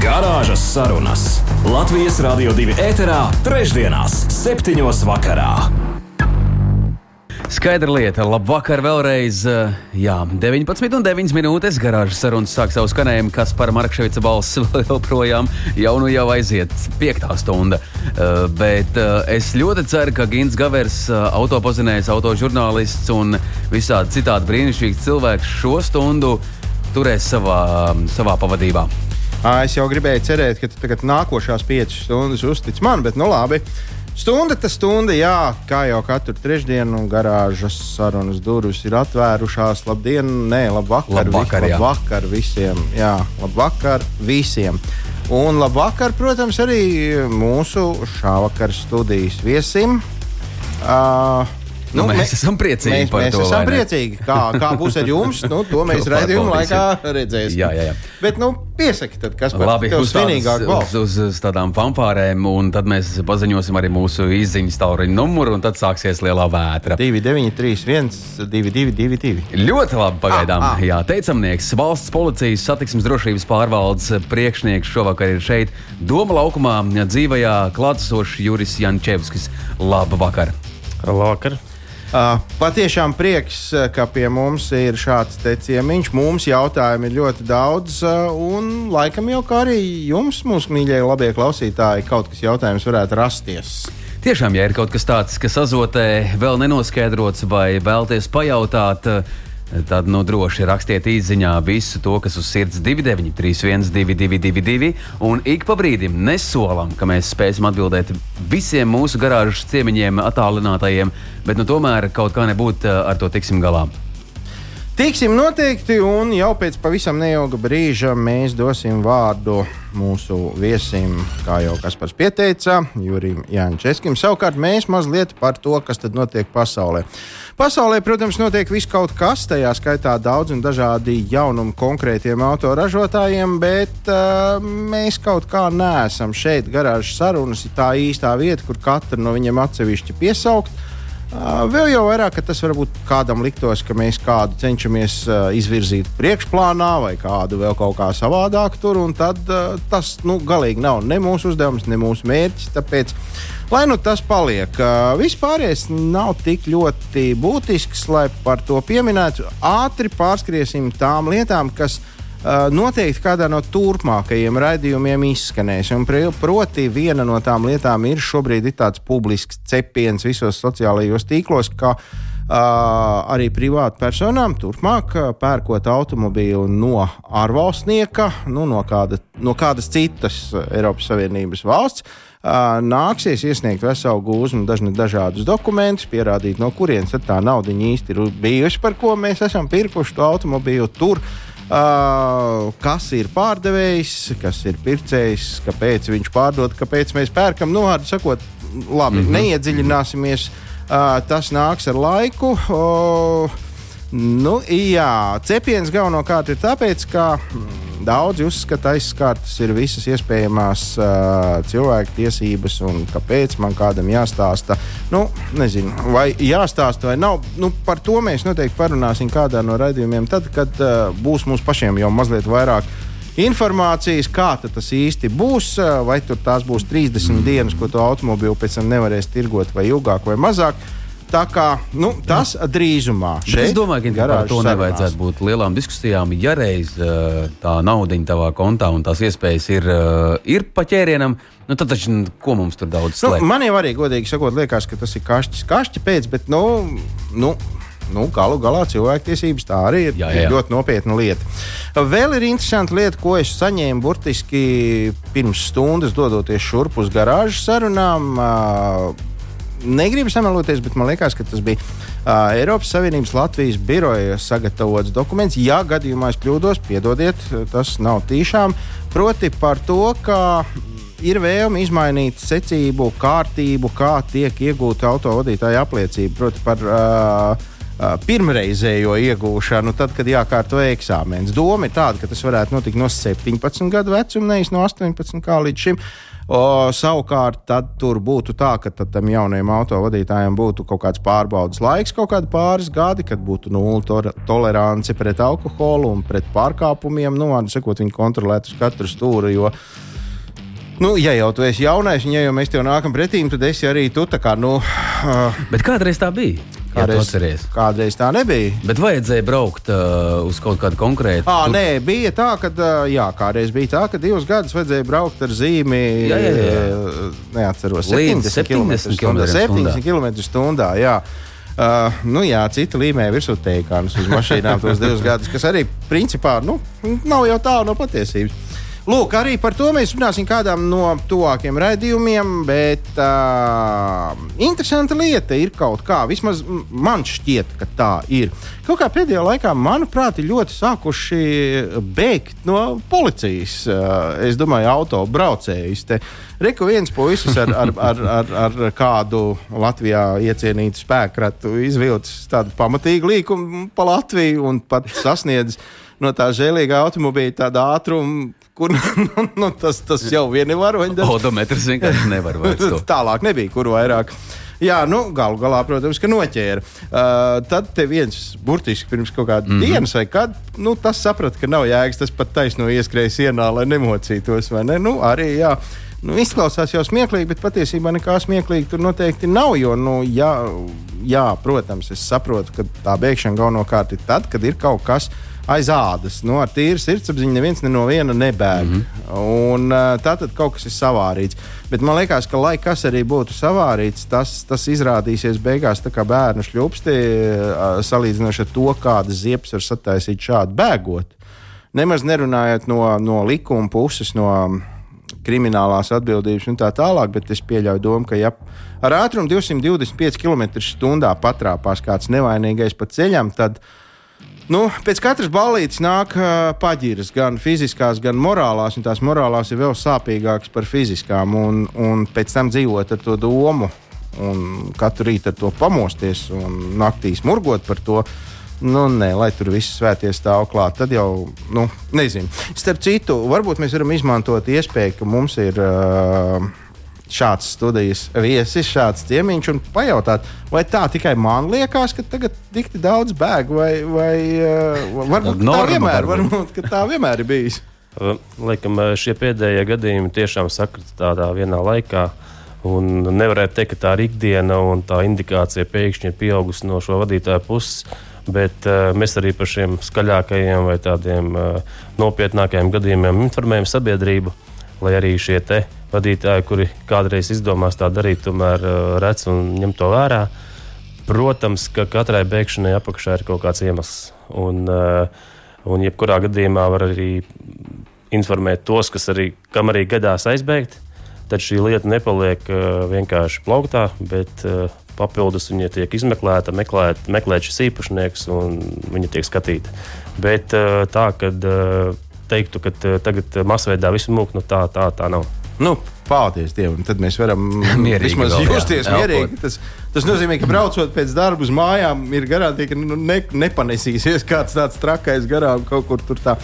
Garāžas sarunas Latvijas Rādio 2 ēterā, trešdienās, septiņos vakarā. Skaidra lieta, labvakar vēlreiz. eh, Jā, 19,9 minūtes garāžas sarunas sāk savu skanējumu, kas par Markevita balss joprojām jau nu jau aiziet piektā stunda. Eh, Bet eh, es ļoti ceru, ka Gins Gavers, autopozinējs, autožurnālists un visādi citādi brīnišķīgs cilvēks šo stundu turēs savā, savā pavadībā. Es jau gribēju cerēt, ka tagad nākošās piecas stundas uztic man, bet nu labi. Stunda tas stunda, jā, kā jau katru trešdienu garāžas sarunas durvis ir atvērušās. Labdien, nē, labvakar, Labvakar, vi, labvakar visiem. Jā, labvakar visiem. Un labvakar, protams, arī mūsu šāvakar studijas viesim. Uh, Nu, mēs esam priecīgi mēs, par mēs to, esam vai ne? priecīgi. Kā, kā būs ar jums? Nu, to mēs pārbaudīsim. laikā redzēsim. Jā, jā, jā. Bet, nu, piesaki, tad, kas par Labi, uz, tādas, uz, uz, uz tādām fanfārēm, un tad mēs paziņosim arī mūsu izziņas tauriņu numuru, un tad sāksies lielā vētra. 2, 9, 3, 1, 2, 2, 2, 2. Ļoti labi pagaidām. Ah, ah. Jā, teicamnieks, valsts policijas satiksmes drošības pārvaldes priekšnieks šovakar ir šeit, Doma laukumā dzīvajā klātesošs Juris Jančevskis. Labu vakar! Labvakar. Uh, patiešām prieks, uh, ka pie mums ir šāds ciemiņš. Mums jautājumu ir ļoti daudz, uh, un laikam jau kā arī jums, mūsu mīļie, labie klausītāji, kaut kas jautājums varētu rasties. Tiešām, ja ir kaut kas tāds, kas azotē vēl nenoskaidrots, vai vēlties pajautāt, tad nu, droši rakstiet īsiņā visu to, kas uz sirds 293, 222, un ik pa brīdim nesolam, ka mēs spēsim atbildēt visiem mūsu garāžas ciemiņiem, attālinātajiem, bet nu, tomēr kaut kā nebūtu ar to tiksim galā. Tiksim noteikti, un jau pēc pavisam neilga brīža mēs dosim vārdu mūsu viesim, kā jau Kaspars pieteica, Jurim Jančeskim. Savukārt mēs mazliet par to, kas tad notiek pasaulē. Pasaulē, protams, notiek viss kaut kas, tajā skaitā daudz un dažādi jaunumi konkrētiem autoražotājiem, bet uh, mēs kaut kā neesam šeit. Garāžas sarunas tā īstā vieta, kur katru no viņiem atsevišķi piesaukt. Uh, Vēl jau vairāk, ka tas varbūt kādam liktos, ka mēs kādu cenšamies uh, izvirzīt priekšplānā vai kādu vēl kaut kā savādāk tur, un tad uh, tas nu, galīgi nav ne mūsu uzdevums, ne mūsu mērķis. Tāpēc, lai nu tas paliek, vispārējais nav tik ļoti būtisks, lai par to pieminētu. Ātri pārskriesim tām lietām, kas noteikti kādā no turpmākajiem raidījumiem izskanēs. Un, proti, viena no tām lietām ir šobrīd ir tāds publisks cepiens visos sociālajos tīklos, ka uh, arī privātu personām turpmāk uh, pērkot automobīlu no ārvalstnieka, nu, no, kāda, no kādas citas Eiropas Savienības valsts. Uh, nāksies iesniegt veselu gūzmu, dažni dažādus dokumentus, pierādīt, no kurienes tā nauda īsti ir bijusi, par ko mēs esam pirkuši to automobīlu tur. Uh, kas ir pārdevējs, kas ir pircējs, kāpēc viņš pārdod, kāpēc mēs pērkam. Nu, vārdu sakot, labi, mm -hmm. neiedziļināsimies. Uh, tas nāks ar laiku. Uh, Nu, jā, cepiens galvenokārt ir tāpēc, ka mm, daudzi uzskata, aizskartas ir visas iespējamās uh, cilvēku tiesības, un kāpēc man kādam jāstāsta. Nu, nezinu, vai jāstāsta vai nav. Nu, par to mēs noteikti parunāsim kādā no raidījumiem, tad, kad uh, būs mums pašiem jau mazliet vairāk. Informācijas, kā tas īsti būs, vai tur tās būs 30 mm. dienas, ko to automobīlu pēc tam nevarēs tirgot, vai ilgāk, vai mazāk. Tā kā nu, tas drīzumā Bet šeit es domāju, ka par to sarunās. nevajadzētu būt lielām diskusijām. Ja reiz uh, tā nauda tavā kontā un tās iespējas ir, uh, ir pa ķērienam, nu, tad taču nu, ko mums tur daudz Nu, slēpt? man jau arī, godīgi sakot, liekas, ka tas ir kašķis, kašķi pēc, bet nu, nu, nu, galu galā cilvēktiesības tā arī ir, Jā, jā, jā. ļoti nopietna lieta. Vēl ir interesanta lieta, ko es saņēmu burtiski pirms stundas, dodoties šurp uz garāžas sarunām. Negribu sameloties, bet man liekas, ka tas bija uh, Eiropas Savienības Latvijas biroja sagatavots dokuments. Ja gadījumā es kļūdos, piedodiet, tas nav tīšām. Proti par to, ka ir vēlme izmainīt secību, kārtību, kā tiek iegūta autovadītāja apliecība. Proti, par uh, pirmreizējo iegūšanu, tad, kad jākārto eksāmenis. Doma ir tāda, ka tas varētu notikt no 17 gadu vecuma, nevis no 18 kā līdz šim. O, savukārt, tad tur būtu tā, ka tam jaunajam autovadītājam būtu kaut kāds pārbaudas laiks, kaut kādi pāris gadi, kad būtu nulle tolerance pret alkoholu un pret pārkāpumiem. Nu, vārdu sakot, viņi kontrolētu uz katru stūri. Jo, Nu, ja jau tu esi jaunais, un ja jau mēs tev nākam pretī, tad esi arī tu. Kā, nu, uh, Bet kādreiz tā bija? Kādreiz, kādreiz tā nebija. Bet vajadzēja braukt uh, uz kaut kādu konkrētu. À, tur... Nē, bija tā, ka uh, jā, kādreiz bija tā, ka divus gadus vajadzēja braukt ar zīmi. Jā, jā, jā. Neatceros, 70 km/h. 70 km/h. Uh, nu jā, cita līmeņa virsotteikānus uz mašīnām tos divus gadus, kas arī principā nu, nav jau tālu no patiesības. Lūk, arī par to mēs runāsim kādam no tuvākiem raidījumiem, bet uh, interesanta lieta ir kaut kā, vismaz man šķiet, ka tā ir. Kaut kā pēdējā laikā, manuprāt, ir ļoti sākuši bēgt no policijas. Uh, es domāju, autobraucējus. Reku viens puisis ar, ar, ar, ar, ar kādu Latvijā iecienītu spēkratu izvilcis tādu pamatīgu līkumu pa Latviju un pat sasniedzis no tā žēlīgā automobīļa tāda ātruma kur nu, nu, tas, tas jau vien ir varoņdarbs. Odometrs vienkārši nevar vairs. Tālāk nebija, kur vairāk. Jā, nu, galu galā, protams, ka noķēra. Uh, tad viens burtiski pirms kaut kādas mm -hmm. dienas, vai kad nu, tas saprata, ka nav jēgas, tas pat taisno ieskrēja sienā, lai nemocītos. Ne? Nu, arī, jā. Nu, izklausās jau smieklīgi, bet patiesībā nekā smieklīga tur noteikti nav. Jo, nu, jā, jā, protams, es saprotu, ka tā bēgšana galvenokārt ir tad, kad ir kaut kas, kas aiz ādas. Nu, ar tīru sirdsapziņu neviens ne no viena nebēg. Mm -hmm. Un, tā tad kaut kas ir savārīts. Bet man liekas, ka lai kas arī būtu savārīts, tas, tas izrādīsies beigās kā bērnu šļupsti, salīdzinoši ar to, kādas ziepes var sataisīt šādi bēgot. Nemaz nerunājot no, no likuma puses, no kriminālās atbildības un tā tālāk, bet es pieļauju domu, ka ja ar ātrumu 225 km/h patrāpās kāds nevainīgais pa ceļam, tad uh, Nu, pēc katras ballītes nāk uh, paģiras, gan fiziskās, gan morālās, tās morālās ir vēl sāpīgākas par fiziskām. Un, un pēc tam dzīvot ar to domu, un katru rītu ar to pamosties un naktī smurgot par to. Nu, nē, lai tur viss svēties stāv klāt, tad jau, nu, nezinu. Starp citu, varbūt mēs varam izmantot iespēju, ka mums ir. Uh, šāds studijas viesis, šāds ciemiņš, un pajautāt, vai tā tikai man liekas, ka tagad tik daudz bēg, vai, vai uh, varbūt tā vienmēr, varbūt, tā vienmēr ir bijis. Laikam šie pēdējie gadījumi tiešām sakrit tādā vienā laikā. Un nevarētu teikt, ka tā ir ikdiena un tā indikācija pēkšņi ir pieaugusi no šo vadītāju puses. Bet uh, mēs arī par šiem skaļākajiem vai tādiem uh, nopietnākajiem gadījumiem informējam sabiedrību, lai arī šie te uh, vadītāji, kuri kādreiz izdomās tā darīt, tomēr uh, redz un ņem to vērā. Protams, ka katrai bēgšanai apakšā ir kaut kāds iemesls. Un, uh, un jebkurā gadījumā var arī informēt tos, kas arī, kam arī gadās aizbēgt. Tad šī lieta nepaliek uh, vienkārši plauktā, bet papildus viņa tiek izmeklēta, meklēt, meklēt šis īpašnieks un viņa tiek skatīta. Bet tā, kad teiktu, ka tagad masveidā visu mūku, nu tā, tā, tā nav. Nu, Paldies Dievam, tad mēs varam vismaz vēl, justies jā, mierīgi. Tas, tas nozīmē, ka braucot pēc darba uz mājām, ir garantija, ka nu, ne, nepanesīsies kāds tāds trakais garām kaut kur tur tā.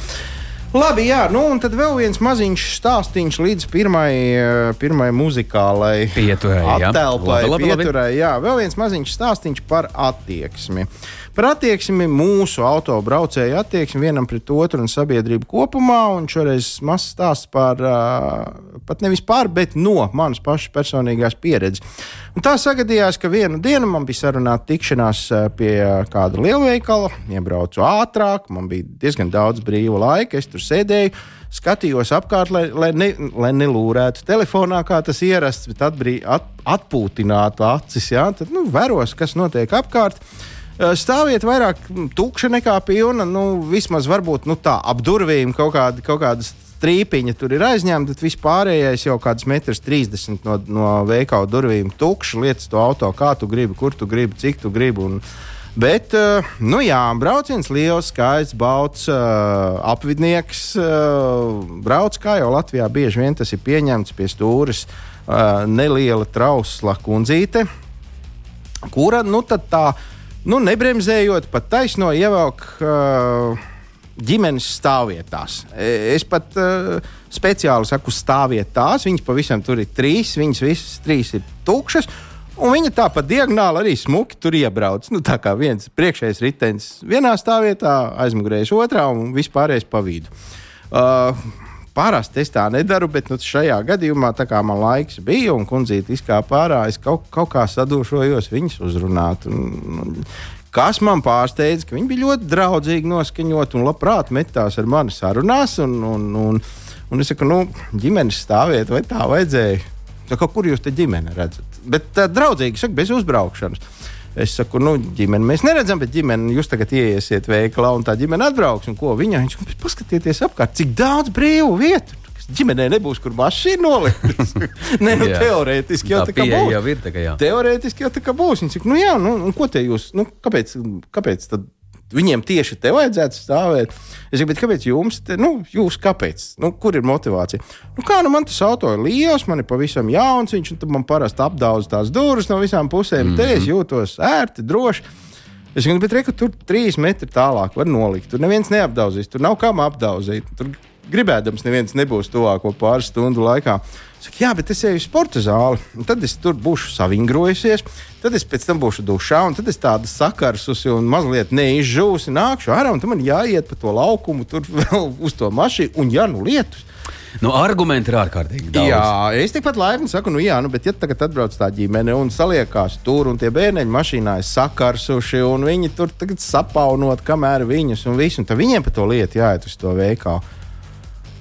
Labi, jā, nu un tad vēl viens maziņš stāstīns līdz pirmai, pirmai muzikālai. Attēlpai, pieturai, jā, vēl viens maziņš stāstīns par attieksmi. Par attieksmi mūsu autobraucēju attieksmi vienam pret otru un sabiedrību kopumā. Un šoreiz mazs stāsts par, uh, pat nevis par, bet no manas pašas personīgās pieredzes. Un tā sagadījās, ka vienu dienu man bija sarunāta tikšanās pie kāda lielveikala, iebraucu ātrāk, man bija diezgan daudz brīva laika, es tur sēdēju skatījos apkārt, lai, lai, ne, lai nelūrētu telefonā, kā tas ierasts, bet atbrī, at, atpūtinātu acis. Ja? Tad nu, vēros, kas notiek apkārt. Stāviet vairāk tukša nekā pilna. Nu, vismaz varbūt nu, tā ap durvīm kaut, kādi, kaut kādas strīpiņa tur ir aizņemta, tad vispārējais jau kāds metrs 30 no, no veikala durvīm tukšs. Lietas to auto, kā tu gribi, kur tu gribi, cik tu gribi. Un, Bet, uh, nu jā, brauciens liels, skaists, balts, uh, apvidnieks. Uh, brauc kā jau Latvijā bieži vien tas ir pieņemts pie stūres, neliela trausla kundzīte, kura nu tā, nu, nebremzējot, pat taisno ievelk. Uh, ģimenes stāvvietās. Es pat uh, speciāli saku stāvvietās. Viņas pavisam tur ir trīs, viņas visas trīs ir tukšas. Un viņa tāpat diagonāli arī smuki tur iebrauc. Nu, tā kā viens priekšējais ritenis vienā stāvvietā, aizmugurējais otrā un vispārējais pa vidu. Uh, Parasti es tā nedaru, bet nu, šajā gadījumā, tā kā man laiks bija un kundzīte izkāpa ārā, es kaut, kaut kā sadūšojos viņas uzrunāt. Un, un, kas man pārsteidza, ka viņi bija ļoti draudzīgi noskaņot un labprāt metās ar mani sarunās. Un, un, un, un es saku, nu, ģimenes stāviet, vai tā vajadzēja? Saku, kur jūs te ģimeni redzat? Bet tā draudzīgi saka, bez uzbraukšanas. Es saku, nu, ģimeni mēs neredzam, bet ģimeni jūs tagad ieiesiet veikalā un tā ģimene atbrauks. Un ko viņa? Viņš saka, paskatieties apkārt, cik daudz brīvu vietu. Ģimenē nebūs, kur mašīna nolikt. Nē, nu, teorētiski jau tā, tā būs. Jau ir, tā kā, jā. teorētiski jau tā kā būs. Viņš saka, nu jā, nu, ko te jūs, nu, kāpēc, kāpēc tad Viņiem tieši te vajadzētu stāvēt. Es saku, kāpēc jums, te, nu, jūs kāpēc? Nu, kur ir motivācija? Nu, kā nu man tas auto ir liels, man ir pavisam jauns, viņš man parasti apdauz tās durvis no visām pusēm. Mm -hmm. Te es jūtos ērti, droši. Es saku, bet reku, tur trīs metri tālāk var nolikt. Tur neviens neapdauzīs, tur nav kam apdauzīt. Tur gribēdams, neviens nebūs tuvāko pāris stundu laikā. Saka, jā, bet es eju uz sporta zāli, un tad es tur būšu savingrojusies, tad es pēc tam būšu dušā, un tad es tādu sakarsusi un mazliet neizžūsi, nākšu ārā, un tad man jāiet pa to laukumu, tur vēl uz to mašīnu, un ja nu lietus. Nu, argumenti ir ārkārtīgi daudz. Jā, es tikpat laipni saku, nu, jā, nu, bet, ja tagad atbrauc tā ģimene un saliekās tur, un tie bērniņi mašīnā ir sakarsuši, un viņi tur tagad sapaunot, kamēr viņus un visu, un tad viņiem par to lietu jāiet uz to veikalu.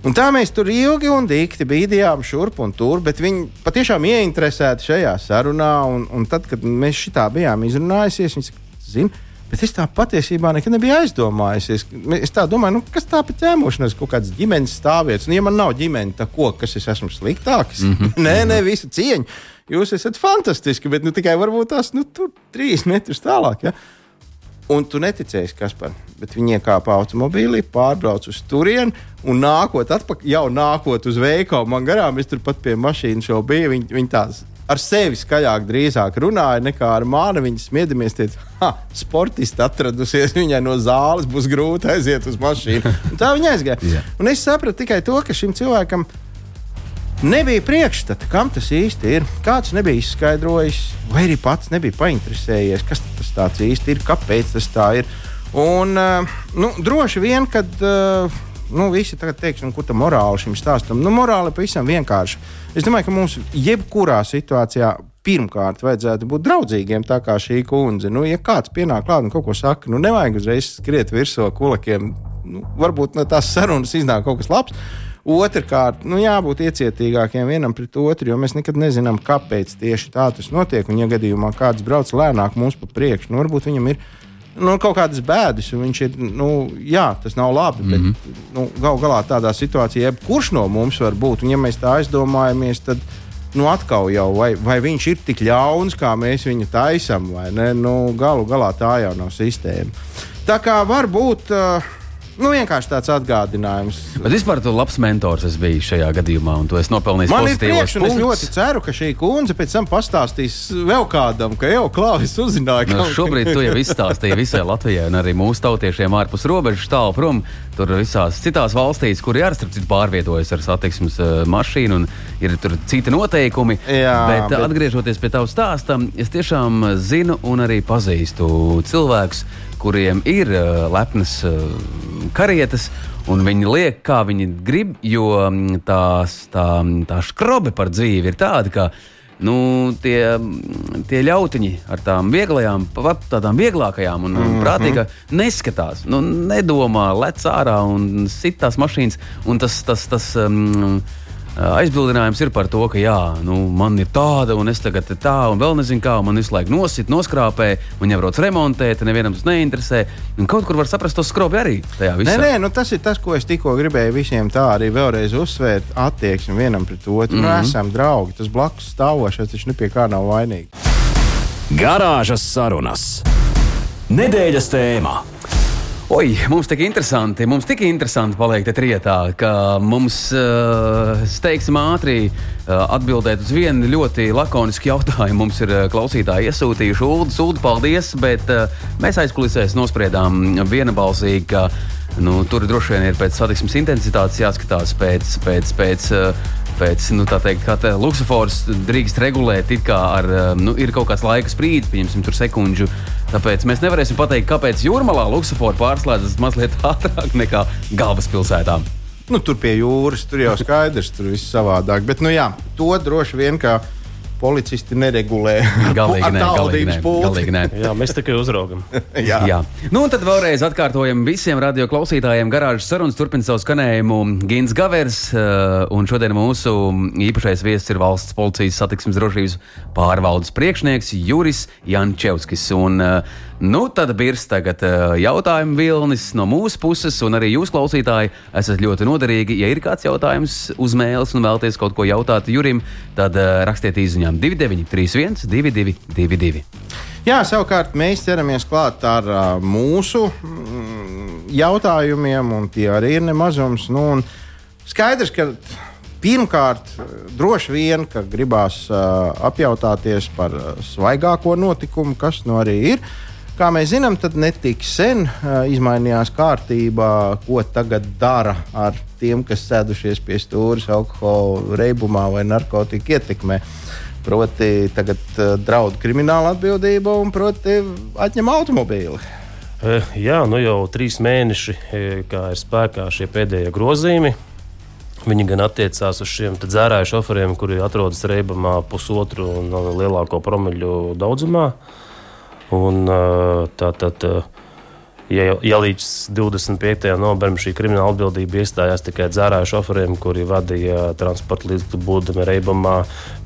Un tā mēs tur ilgi un dikti bīdījām šurp un tur, bet viņi patiešām ieinteresēti šajā sarunā. Un, un tad, kad mēs šitā bijām izrunājušies, viņi zina. Bet es tā patiesībā nekad nebiju aizdomājusies. Es tā domāju, nu, kas tā par ķēmošanos, kaut kādas ģimenes stāvvietas. Un, ja man nav ģimene, tad ko, kas es esmu sliktāks? Mm -hmm. nē, nē, visu cieņu. Jūs esat fantastiski, bet nu, tikai varbūt tās nu, tur trīs metrus tālāk. Ja? Un tu neticēsi, kas par bet viņi iekāpa automobīlī, pārbrauca uz turieni un nākot atpakaļ, jau nākot uz veikalu, man garām, es tur pat pie mašīnas jau biju. Viņi, viņi tās ar sevi skaļāk drīzāk runāja nekā ar mani. Viņa smiedamies, ka sportisti atradusies, viņai no zāles būs grūti aiziet uz mašīnu. Un tā viņa aizgāja. yeah. Un es sapratu tikai to, ka šim cilvēkam nebija priekšstata, kam tas īsti ir. Kāds nebija izskaidrojis, vai arī pats nebija painteresējies, kas tas īsti ir, kāpēc tas tā ir. Un, uh, nu, droši vien, kad uh, nu, visi tagad teiks, nu, kur tā morāla šim stāstam, nu, morāla ir pavisam vienkārša. Es domāju, ka mums jebkurā situācijā pirmkārt vajadzētu būt draudzīgiem, tā kā šī kundze. Nu, ja kāds pienāk klāt un kaut ko saka, nu, nevajag uzreiz skriet virsū kulakiem. Nu, varbūt no tās sarunas iznāk kaut kas labs. Otrakārt, nu, jābūt iecietīgākiem vienam pret otru, jo mēs nekad nezinām, kāpēc tieši tā tas notiek. Un, ja gadījumā kāds brauc lēnāk mums pa priekšu, nu, varbūt viņam ir nu, kaut kādas bēdas. Viņš ir, nu, jā, tas nav labi. Mm -hmm. Bet nu, gal galā tādā situācijā, jebkurš no mums var būt. Un, ja mēs tā aizdomājamies, tad nu, atkal jau vai, vai viņš ir tik ļauns, kā mēs viņu taisām, vai ne? Nu, galu galā tā jau nav sistēma. Tā kā var būt. Uh, Nu, vienkārši tāds atgādinājums. Bet vispār tu labs mentors biji šajā gadījumā, un tu esi nopelnījis Man ir prieks, un es ļoti ceru, ka šī kundze pēc tam pastāstīs vēl kādam, ka jau klāvis uzzināja, nu, šobrīd tu jau izstāstīji visai Latvijai un arī mūsu tautiešiem ārpus robežas tālu prom. Tur visās citās valstīs, kur ir arī pārvietojas ar satiksmes uh, mašīnu, un ir tur citi noteikumi. Jā, bet, bet atgriežoties pie tava stāsta, es tiešām zinu un arī pazīstu cilvēkus kuriem ir uh, lepnas uh, karietes. Un viņi liek, kā viņi grib, jo mm, tās, tā, tā skrobe par dzīvi ir tāda, ka nu, tie, tie ļautiņi ar tām vieglajām, tādām vieglākajām un mm -hmm. prātīgām neskatās, nu, nedomā, lec ārā un sit tās mašīnas. Un tas, tas, tas, um, aizbildinājums ir par to, ka jā, nu, man ir tāda, un es tagad tā, un vēl nezinu, kā man visu laiku nosit, noskrāpē, man jābrauc remontēt, nevienam tas neinteresē. Un kaut kur var saprast, to skrobi arī tajā visā. Nē, nē, nu, tas ir tas, ko es tikko gribēju visiem tā arī vēlreiz uzsvērt, attieksmi vienam pret otru. Mm -hmm. Nu, mhm. esam draugi, tas blakus stāvošais taču nepie kā nav vainīgs. Garāžas sarunas. Nedēļas tēmā. Oi, mums tik interesanti, mums tik interesanti paliek te trietā, ka mums uh, steigsim ātri uh, atbildēt uz vienu ļoti lakonisku jautājumu. Mums ir uh, klausītāji iesūtījuši ūdeni, sūdu, paldies, bet uh, mēs aizkulisēs nospriedām vienbalsīgi, ka nu, tur droši vien ir pēc satiksmes intensitātes jāskatās pēc, pēc, pēc uh, pēc nu, tā teikt, kā tā luksofors drīkst regulēt, it kā ar, nu, ir kaut kāds laika sprīdis, pieņemsim, tur sekundžu. Tāpēc mēs nevarēsim pateikt, kāpēc jūrmalā luksofors pārslēdzas mazliet ātrāk nekā galvaspilsētā. Nu, tur pie jūras, tur jau skaidrs, tur viss savādāk. Bet, nu jā, to droši vien kā policisti neregulē. Galīgi nē, galīgi nē, galīgi nē. Jā, mēs tikai uzraugam. Jā. Jā. Nu, un tad vēlreiz atkārtojam visiem radio klausītājiem garāžas sarunas turpina savu skanējumu Gins Gavers, uh, un šodien mūsu īpašais viesis ir valsts policijas satiksmes drošības pārvaldes priekšnieks Juris Jančevskis. Un, uh, Nu, tad birs tagad uh, jautājumu vilnis no mūsu puses, un arī jūs, klausītāji, esat ļoti noderīgi. Ja ir kāds jautājums uz mēles un vēlaties kaut ko jautāt Jurim, tad rakstiet īsiņām 2931, 222. Jā, savukārt mēs ķeramies klāt ar uh, mūsu mm, jautājumiem, un tie arī ir nemazums. Nu, skaidrs, ka pirmkārt, droši vien, ka gribās uh, apjautāties par svaigāko notikumu, kas nu arī ir. Kā mēs zinām, tad netik sen uh, izmainījās kārtība, ko tagad dara ar tiem, kas sēdušies pie stūres alkohola reibumā vai narkotiku ietekmē. Proti, tagad uh, draud krimināla atbildība un proti atņem automobīli. E, jā, nu jau trīs mēneši, kā ir spēkā šie pēdējie grozījumi. Viņi gan attiecās uz šiem dzērāju šoferiem, kuri atrodas reibamā pusotru un lielāko promiļu daudzumā. Un, tā, tad, ja, ja līdz 25. novembrim šī krimināla atbildība iestājās tikai dzērāju šoferiem, kuri vadīja transporta līdzekļu būdami reibamā,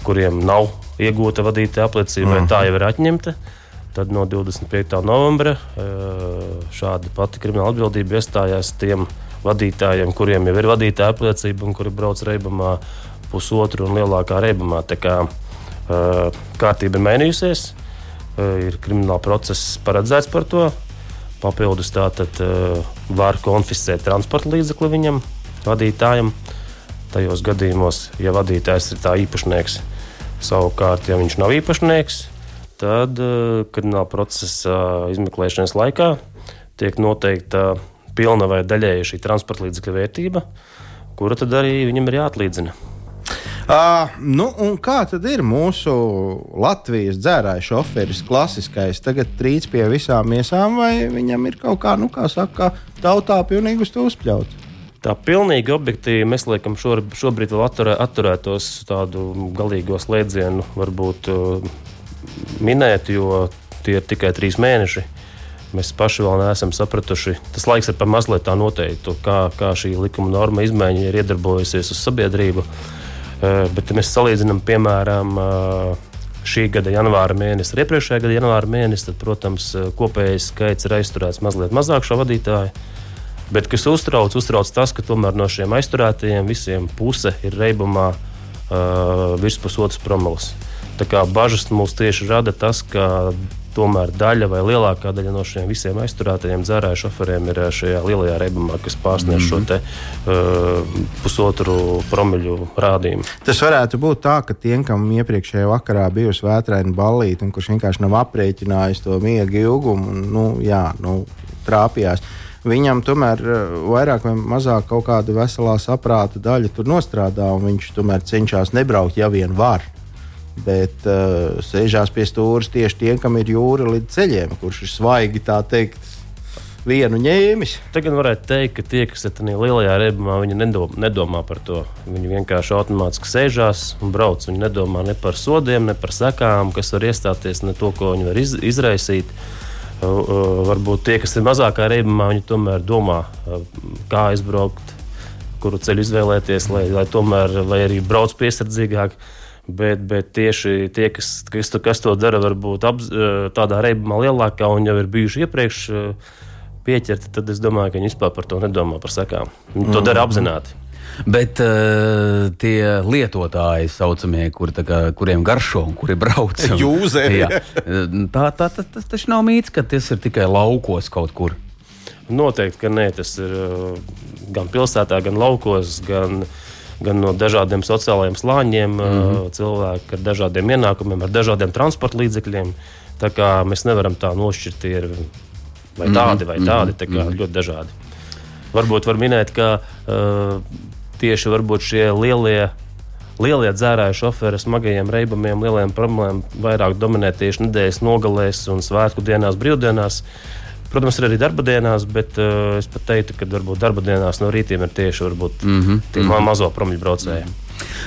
kuriem nav iegūta vadītāja apliecība, vai tā jau ir atņemta. Tad no 25. novembra šāda pati krimināla atbildība iestājās tiem vadītājiem, kuriem jau ir vadītāja apliecība un kuri brauc reibamā pusotru un lielākā reibamā. Tā kā kārtība ir mainījusies. Eh, ir krimināla process paredzēts par to. Papildus tātad eh, var konfiscēt transporta līdzekli viņam, vadītājam. Tajos gadījumos, ja vadītājs ir tā īpašnieks, savukārt, ja viņš nav īpašnieks, tad eh, krimināla procesa izmeklēšanas laikā tiek noteikta pilna vai daļēja šī transporta līdzekļa vērtība, kura tad arī viņam ir jāatlīdzina. Uh, nu, kā tad ir mūsu Latvijas dzērāja šoferis, klasiskais, tagad trīc pie visām miesām, vai viņam ir kaut kā, nu, kā saka, tautā pilnīgi uz to uzpļauts? Tā pilnīgi objektīvi mēs liekam šobrīd vēl atturē, atturētos tādu galīgo slēdzienu varbūt uh, minēt, jo tie ir tikai trīs mēneši. Mēs paši vēl neesam sapratuši. Tas laiks ir pa mazliet tā noteiktu, kā, kā šī likuma norma izmaiņa ir iedarbojusies uz sabiedrību. Uh, Eh, bet, ja mēs salīdzinām, piemēram, eh, šī gada janvāra mēnesi ar iepriekšējā gada janvāra mēnesi, tad, protams, eh, kopējais skaits ir aizturēts mazliet mazāk šo vadītāju. Bet, kas uztrauc, uztrauc tas, ka tomēr no šiem aizturētajiem visiem puse ir reibumā uh, virs pusotras promilas. Tā kā bažas mums tieši rada tas, ka tomēr daļa vai lielākā daļa no šiem visiem aizturētajiem dzērāju šoferiem ir eh, šajā lielajā reibumā, kas pārsniedz mm -hmm. šo te, uh, pusotru promiļu rādījumu. Tas varētu būt tā, ka tiem, kam iepriekšējā vakarā bijusi vētraina ballīte, un kurš vienkārši nav aprēķinājis to miega ilgumu, un, nu, jā, nu, trāpījās viņam tomēr vairāk vai mazāk kaut kāda veselā saprāta daļa tur nostrādā, un viņš tomēr cenšas nebraukt, ja vien var bet uh, sēžās pie stūres tieši tie, kam ir jūra līdz ceļiem, kurš ir svaigi tā teikt. Vienu ņēmis. Tagad varētu teikt, ka tie, kas ir tajā lielajā reibumā, viņi nedomā, nedomā par to. Viņi vienkārši automātiski sēžās un brauc. Viņi nedomā ne par sodiem, ne par sekām, kas var iestāties, ne to, ko viņi var iz, izraisīt. Uh, uh, varbūt tie, kas ir mazākā reibumā, viņi tomēr domā, uh, kā aizbraukt, kuru ceļu izvēlēties, lai, lai tomēr vai arī brauc piesardzīgāk. Uh, Bet, bet tieši tie, kas, kas, to, kas to dara, varbūt apz, tādā reibumā lielākā un jau ir bijuši iepriekš pieķerti, tad es domāju, ka viņi vispār par to nedomā par sekām. Viņi to mm. dara apzināti. Bet uh, tie lietotāji, saucamie, kur, kā, kuriem garšo un kuri brauc, Jūzeri. jā, tā, tā, tā, tas taču nav mīts, ka tas ir tikai laukos kaut kur. Noteikti, ka nē, tas ir uh, gan pilsētā, gan laukos, gan, gan no dažādiem sociālajiem slāņiem, mm Mhm. -hmm. cilvēki ar dažādiem ienākumiem, ar dažādiem transporta līdzekļiem. Tā kā mēs nevaram tā nošķirt, ir vai Mhm. tādi vai tādi, tā kā ļoti dažādi. Varbūt var minēt, ka uh, tieši šie lielie. Lielie dzērāju šoferi smagajiem reibumiem, lieliem problēmām vairāk dominē tieši nedēļas nogalēs un svētku dienās, brīvdienās. Protams, ir arī darba dienās, bet uh, es pat teiktu, ka varbūt darba dienās no rītiem ir tieši varbūt, mm -hmm. tie mm -hmm. mazo promļu braucēji.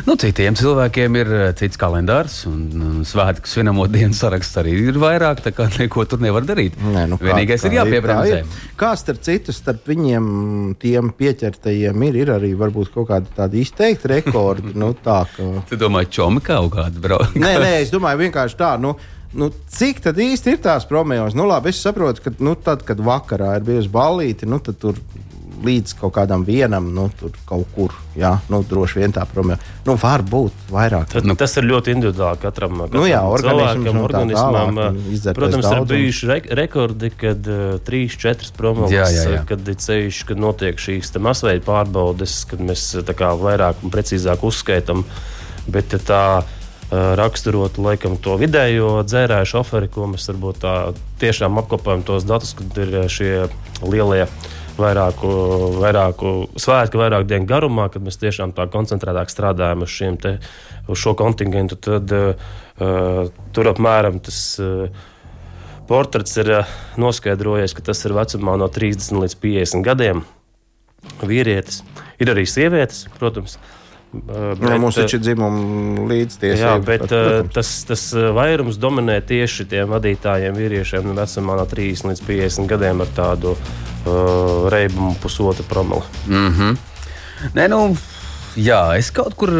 Nu, citiem cilvēkiem ir eh, cits kalendārs, un, svētku svinamo dienu saraksts arī ir vairāk, tā kā neko tur nevar darīt. Nē, nu, kā- Vienīgais kā ir jāpiebremzē. kā. Kā starp citu, starp viņiem, tiem pieķertajiem, ir, ir arī varbūt kaut kādi tādi izteikti rekordi. nu, tā, ka... Tu domā, čomi kaut kāda brauc? Nē, nē, es domāju, vienkārši tā. Nu, Nu, cik tad īsti ir tās promējas? Nu, labi, es saprotu, ka nu, tad, kad vakarā ir bijusi ballīte, nu, tad tur līdz kaut kādam vienam, nu, tur kaut kur, jā, nu, droši vien tā promēja. Nu, var būt vairāk. Tad, nu, tas ir ļoti individuāli katram, katram Nu jā, cilvēkam, tā organismam. tālāk, Protams, ir daudzums. bijuši re rekordi, kad uh, 3-4 promos, Jā, jā, jā. kad ir ceļš, kad notiek šīs masveida pārbaudes, kad mēs tā kā vairāk un precīzāk uzskaitām. Bet tā uh, raksturot laikam to vidējo dzērāju šoferi, ko mēs varbūt tā tiešām apkopējam tos datus, kad ir uh, šie lielie vairāku, vairāku svētku, vairāk dienu garumā, kad mēs tiešām tā koncentrētāk strādājam uz, te, uz šo kontingentu, tad uh, tur apmēram tas. Uh, Portrets ir uh, noskaidrojis, ka tas ir vecumā no 30 līdz 50 gadiem. Vīrietis. Ir arī sievietes, protams. Uh, Nu, mums uh, taču ir dzimuma līdztiesība. Jā, bet pat, uh, protams. tas, tas uh, vairums dominē tieši tiem vadītājiem, vīriešiem no vecumā no 30 līdz 50 gadiem ar tādu uh, reibumu pusotru promili. Mm -hmm. Nē, nu, jā, es kaut kur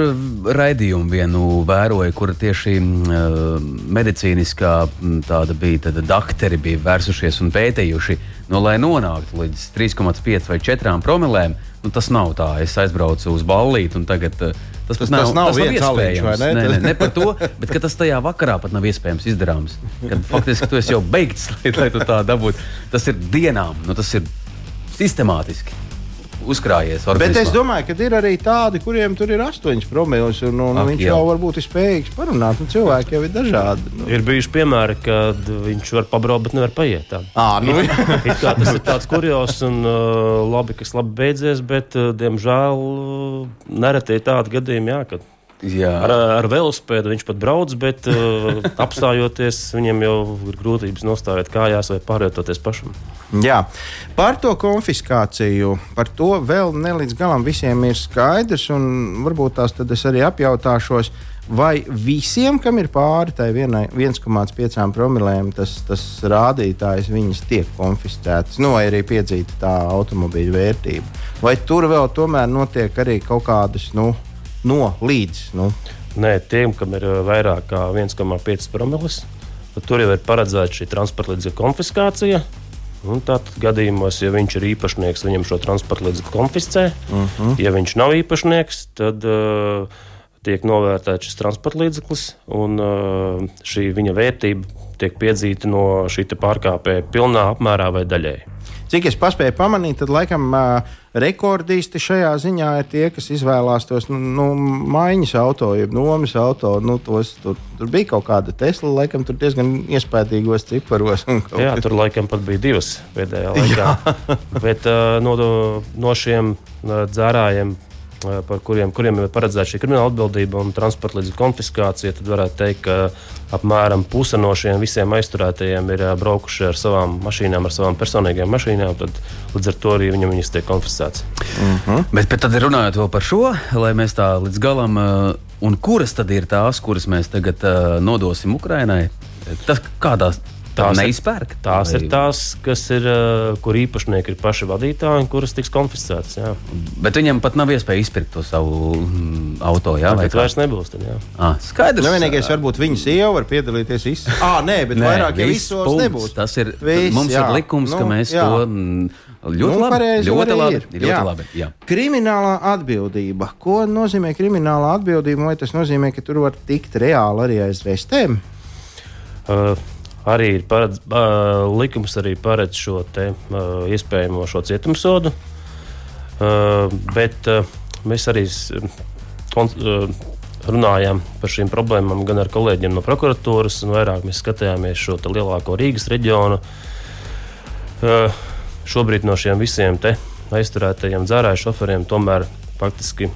raidījumu vienu vēroju, kur tieši uh, medicīniskā m, tāda bija, tad doktori bija vērsušies un pētījuši, nu, lai nonāktu līdz 3,5 vai 4 promilēm. Nu, tas nav tā. Es aizbraucu uz ballīti, un tagad uh, tas, Tas- pat tas nav aliņš, vai iespējams. ne? Nē, nē, ne par to, bet tas tajā vakarā pat nav iespējams izdarāms. Kad faktiski tu esi jau beigts, lai, lai tu tā dabūtu. Tas ir dienām, nu, tas ir sistemātiski uzkrājies. Bet es domāju, ka ir arī tādi, kuriem tur ir astoņas promīlis, un, un Ak, viņš jā. jau varbūt ir spējīgs parunāt. Nu, cilvēki jau ir dažādi. Nu. Ir bijuši piemēri, kad viņš var pabraukt, bet nevar paiet. Tā. À, nu, It kā tas ir tāds kurjos un labi, kas labi beidzies, bet, diemžēl, nereti ir tādi gadījumi, jā, kad Jā. ar, ar velospēdu viņš pat brauc, bet uh, apstājoties, viņam jau ir grūtības nostāvēt kājās vai pārvietoties pašam. jā. Par to konfiskāciju, par to vēl ne līdz galam visiem ir skaidrs, un varbūt tās tad es arī apjautāšos. Vai visiem, kam ir pāri tai vienai- 1,5 promilēm, tas, tas rādītājs viņas tiek konfiscētas, nu, vai arī piedzīta tā automobīļa vērtība? Vai tur vēl tomēr notiek arī kaut kādas nu, no līdz? Nu, Nē, tiem, kam ir vairāk kā 1,5 promils, tad tur jau ir paredzēta šī transporta līdzekļu konfiskācija. Un Tātad gadījumos, ja viņš ir īpašnieks, viņam šo transporta līdzekli konfiscē. Uh -huh. Ja viņš nav īpašnieks, tad uh, tiek novērtēts šis transporta līdzeklis, un šī viņa vērtība tiek piedzīta no šī pārkāpēja pilnā apmērā vai daļēji. Cik es paspēju pamanīt, tad laikam uh, rekordisti šajā ziņā ir tie, kas izvēlās tos nu, nu, maiņas auto, jeb nomas auto. Nu, tos, tur, tur bija kaut kāda Tesla, laikam, tur diezgan iespaidīgos ciparos. Jā, tur laikam pat bija divas pēdējā laikā. Bet uh, no, no šiem uh, dzērājiem, par kuriem, kuriem ir paredzēta šī krimināla atbildība un transporta līdzekļu konfiskācija, tad varētu teikt, ka apmēram puse no šiem visiem aizturētajiem ir uh, braukuši ar savām mašīnām, ar savām personīgajām mašīnām. Tad līdz ar to arī viņam viņas tiek konfiscētas. Bet, bet tad runājot vēl par šo, lai mēs tā līdz galam, uh, un kuras tad ir tās, kuras mēs tagad uh, nodosim Ukrainai? Tas kādās Tās neizpērk. Tās vai... ir tās, kas ir, uh, kur īpašnieki ir paši vadītāji un kuras tiks konfiscētas. Jā. Bet viņam pat nav iespēja izpirkt to savu mm, auto. Jā, tas vairs nebūs? Tad, jā. ah, skaidrs. Nu, vienīgais, varbūt viņa sieva var piedalīties visā. Ah, nē, bet nē, vairāk jau visos nebūs. Tas ir, Viss, mums jā. ir likums, nu, ka mēs jā. to. Mm, Ļoti nu, labi. Pareizi, ļoti labi. Ir. Ļoti jā. labi jā. Kriminālā atbildība. Ko nozīmē kriminālā atbildība? Vai tas nozīmē, ka tur var tikt reāli arī aiz restēm? Uh, arī ir paredz, uh, likums arī paredz šo te, uh, iespējamo šo cietumsodu, uh, bet uh, mēs arī uh, runājām par šīm problēmām gan ar kolēģiem no prokuratūras, un vairāk mēs skatījāmies šo lielāko Rīgas reģionu. Uh, šobrīd no šiem visiem aizturētajiem dzērāju šoferiem tomēr faktiski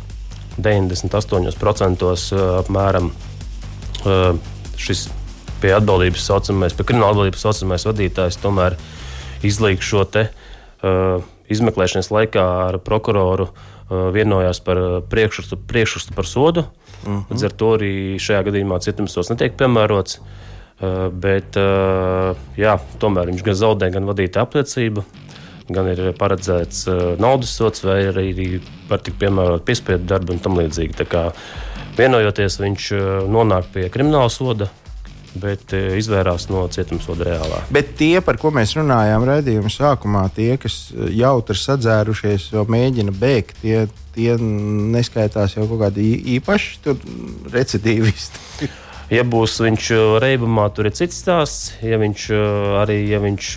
98% uh, apmēram uh, šis pie atbildības saucamais, pie krimināla atbildības saucamais vadītājs tomēr izlīg šo te uh, izmeklēšanas laikā ar prokuroru uh, vienojās par uh, priekšrakstu, priekšrakstu par sodu. Mhm. Līdz ar to arī šajā gadījumā cietumsots netiek piemērots. Uh, bet, uh, jā, tomēr viņš gan zaudē, gan vadītāja apliecību. Gan ir paredzēts uh, naudas sots, vai arī var tikt piemērot piespiedu darbu un tam līdzīgi. Vienojoties, viņš uh, nonāk pie krimināla soda, bet e, izvairās no cietumsoda reālā. Bet tie, par ko mēs runājām raidījuma sākumā, tie, kas jautri sadzērušies, jau mēģina bēgt, tie, tie neskaitās jau kaut kādi īpaši recidīvisti. Ja būs viņš e, reibumā, tur ir cits stāsts. Ja viņš e, arī ja viņš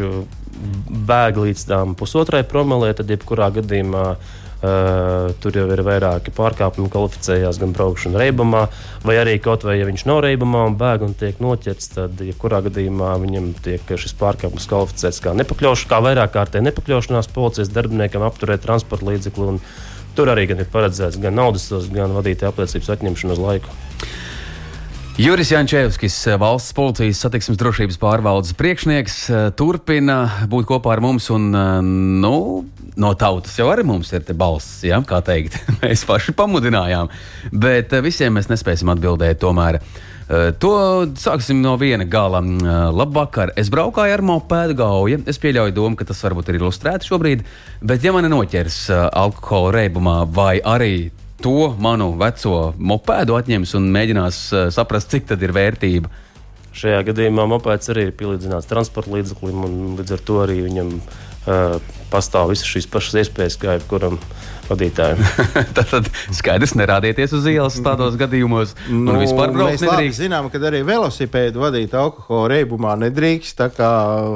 bēg līdz tam pusotrai promilē, tad jebkurā gadījumā uh, Uh, tur jau ir vairāki pārkāpumi, kvalificējās gan braukšana reibumā, vai arī kaut vai ja viņš nav reibumā un bēg un tiek noķerts, tad jebkurā gadījumā viņam tiek šis pārkāpums kvalificēts kā nepakļaušanās, kā vairāk kārtē nepakļaušanās policijas darbiniekam apturēt transporta līdzekli. Tur arī ir paredzēts gan naudas, gan vadītāja apliecības atņemšana uz laiku. Juris Jančevskis, valsts policijas satiksmes drošības pārvaldes priekšnieks, turpina būt kopā ar mums. Un, nu, no tautas jau arī mums ir balss, ja, kā teikt. mēs paši pamudinājām, bet visiem mēs nespēsim atbildēt tomēr. To sāksim no viena gala. Labvakar. Es braukāju ar mopēdu gauju. Es pieļauju domu, ka tas varbūt ir ilustrēts šobrīd, bet ja mani noķers alkohola reibumā vai arī to manu veco mopēdu atņems un mēģinās uh, saprast, cik tad ir vērtība. Šajā gadījumā mopēds arī ir pielīdzināts transporta līdzeklim, un līdz ar to arī viņam uh, pastāv visas šīs pašas iespējas, kā jebkuram vadītājiem. tad skaidrs, nerādieties uz ielas tādos gadījumos. Nu, vispār braukt nedrīkst. Zinām, ka arī velosipēdu vadīt alkohola reibumā nedrīkst. Kā...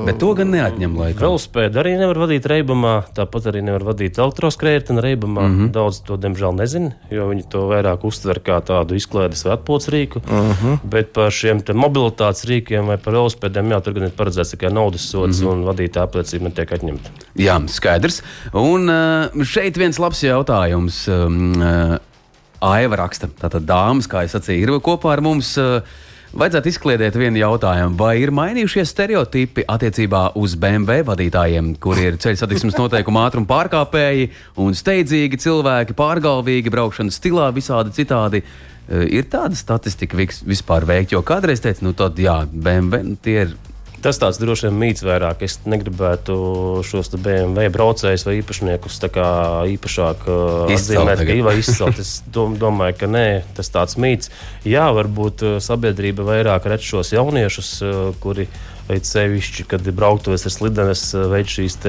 Bet to gan neatņem laikam. Velosipēdu arī nevar vadīt reibumā, tāpat arī nevar vadīt elektroskrējēju reibumā. Mm -hmm. Daudz to, diemžēl, nezina, jo viņi to vairāk uztver kā tādu izklaides vai atpūtas rīku. Mm -hmm. Bet par šiem mobilitātes rīkiem vai par velosipēdiem, jā, tur gan ir paredzēts tikai naudas sods mm -hmm. un vadītāja apliecība netiek atņemta. Jā, skaidrs. Un uh, šeit viens labs jautājums. Um, uh, Aiva raksta, tātad dāmas, kā es sacīju, ir kopā ar mums. Uh, Vajadzētu izkliedēt vienu jautājumu, vai ir mainījušies stereotipi attiecībā uz BMW vadītājiem, kuri ir ceļu satiksmes noteikumu ātruma pārkāpēji un steidzīgi cilvēki, pārgalvīgi braukšanas stilā, visādi citādi. Ir tāda statistika vispār veikta, jo kādreiz teica, nu tad jā, BMW nu, tie ir Tas tāds droši vien mīts vairāk. Es negribētu šos BMW braucējus vai īpašniekus īpašāk uh, atzīmēt, ka ir izcelt. Es domāju, ka nē, tas tāds mīts. Jā, varbūt uh, sabiedrība vairāk redz šos jauniešus, uh, kuri veic sevišķi, kad ir brauktuves ar slidenes, veic šīs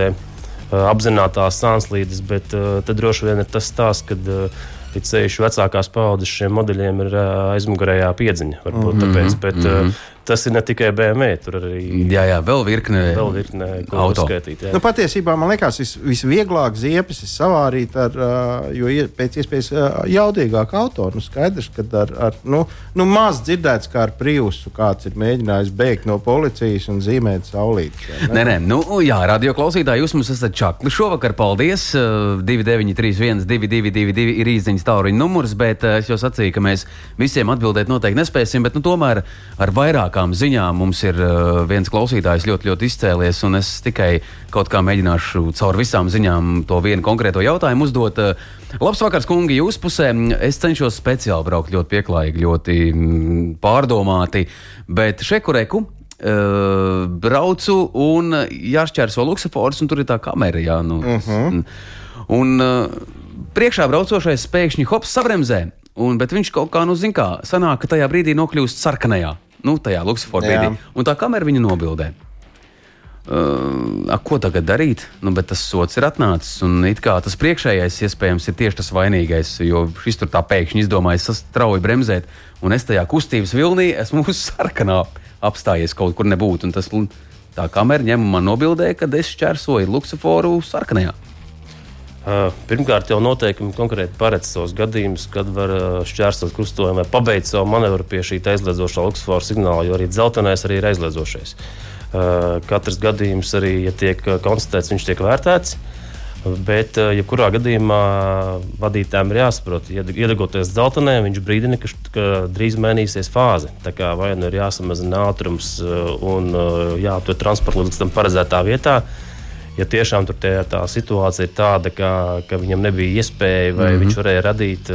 apzinātās sānslīdes, bet tad droši vien ir tas stāsts, kad sevišķi vecākās paudzes šiem modeļiem ir aizmugurējā piedziņa. Varbūt, mm -hmm. tāpēc, bet, mm -hmm tas ir ne tikai BMW, tur arī jā, jā, vēl virkne, vēl virkne auto. Uzskaitīt, nu, patiesībā man liekas, vis, visvieglāk ziepes ir savārīt ar, jo pēc iespējas jaudīgāku auto. Nu, skaidrs, ka ar, ar nu, nu, maz dzirdēts, kā ar Priusu kāds ir mēģinājis bēgt no policijas un zīmēt saulītes. Nē, nē, nu, jā, radio klausītāji, jūs mums esat čakli šovakar. Paldies! 2931, 222, ir īsiņas tāluņa numurs, bet es jau sacīju, ka mēs visiem atbildēt noteikti nespēsim, bet nu, tomēr ar vairāk labākām ziņām mums ir uh, viens klausītājs ļoti, ļoti izcēlies, un es tikai kaut kā mēģināšu caur visām ziņām to vienu konkrēto jautājumu uzdot. Uh, labs vakars, kungi, jūsu pusē. Es cenšos speciāli braukt ļoti pieklājīgi, ļoti mm, pārdomāti, bet šekureku Uh, braucu un jāšķērso luksafors, un tur ir tā kamera. Jā, nu, uh -huh. Un uh, priekšā braucošais pēkšņi hops sabremzē, un, bet viņš kaut kā, nu, zina, kā sanāk, ka tajā brīdī nokļūst sarkanajā, nu, tajā luksafora brīdī, un tā kamera viņu nobildē. Uh, a, ko tagad darīt? Nu, bet tas sots ir atnācis. Un it kā tas priekšējais iespējams ir tieši tas vainīgais, jo šis tur tā pēkšņi izdomājis strauji bremzēt, un es tajā kustības vilnī esmu uz sarkanā apstājies kaut kur nebūtu. Tas, tā kamera ņem man nobildēja, kad es šķērsoju luksuforu sarkanajā. Uh, pirmkārt, jau noteikumi konkrēti paredz tos gadījumus, kad var uh, šķērsot krustojumu vai pabeigt savu manevru pie šī aizliedzošā luksusfora signāla, jo arī dzeltenais arī ir aizliedzošais. Eh, katrs gadījums arī, ja tiek eh, konstatēts, viņš tiek vērtēts. Bet, ja eh, kurā gadījumā vadītājiem ir jāsaprot, ja iedegoties dzeltenē, viņš brīdina, ka, ka drīz mainīsies fāze. Tā kā vai nu ir jāsamazina ātrums un jāaptur transporta līdz tam paredzētā vietā. Ja tiešām tur tie, tā situācija ir tāda, ka, ka viņam nebija iespēja, vai mm -hmm. viņš varēja radīt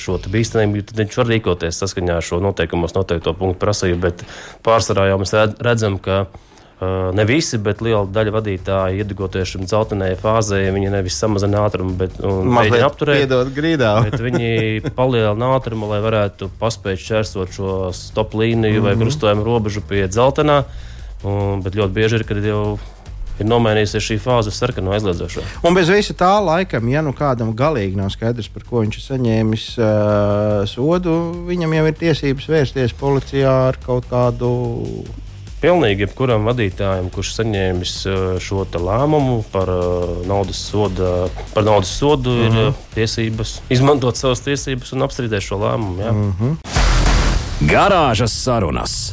šo bīstamību, tad viņš var rīkoties saskaņā ar šo noteikumos noteikto punktu prasību. Bet pārsvarā jau mēs redzam, ka Ne visi, bet liela daļa vadītāju iedegoties šim dzeltenajai fāzē, viņi nevis samazina ātrumu, bet mēģina apturēt. viņi palielina ātrumu, lai varētu paspēt šķērsot šo stop līniju mm -hmm. vai mhm. krustojumu robežu pie dzeltenā. Un, bet ļoti bieži ir, kad jau ir nomainījusies šī fāze uz sarkanu aizliedzošo. Un bez visa tā laikam, ja nu kādam galīgi nav skaidrs, par ko viņš ir saņēmis uh, sodu, viņam jau ir tiesības vērsties policijā ar kaut kādu Pilnīgi jebkuram vadītājam, kurš saņēmis uh, šo lēmumu par uh, naudas sodu, par naudas sodu mm -hmm. ir mhm. tiesības izmantot savas tiesības un apstrīdēt šo lēmumu. Jā. Mm -hmm. Garāžas sarunas.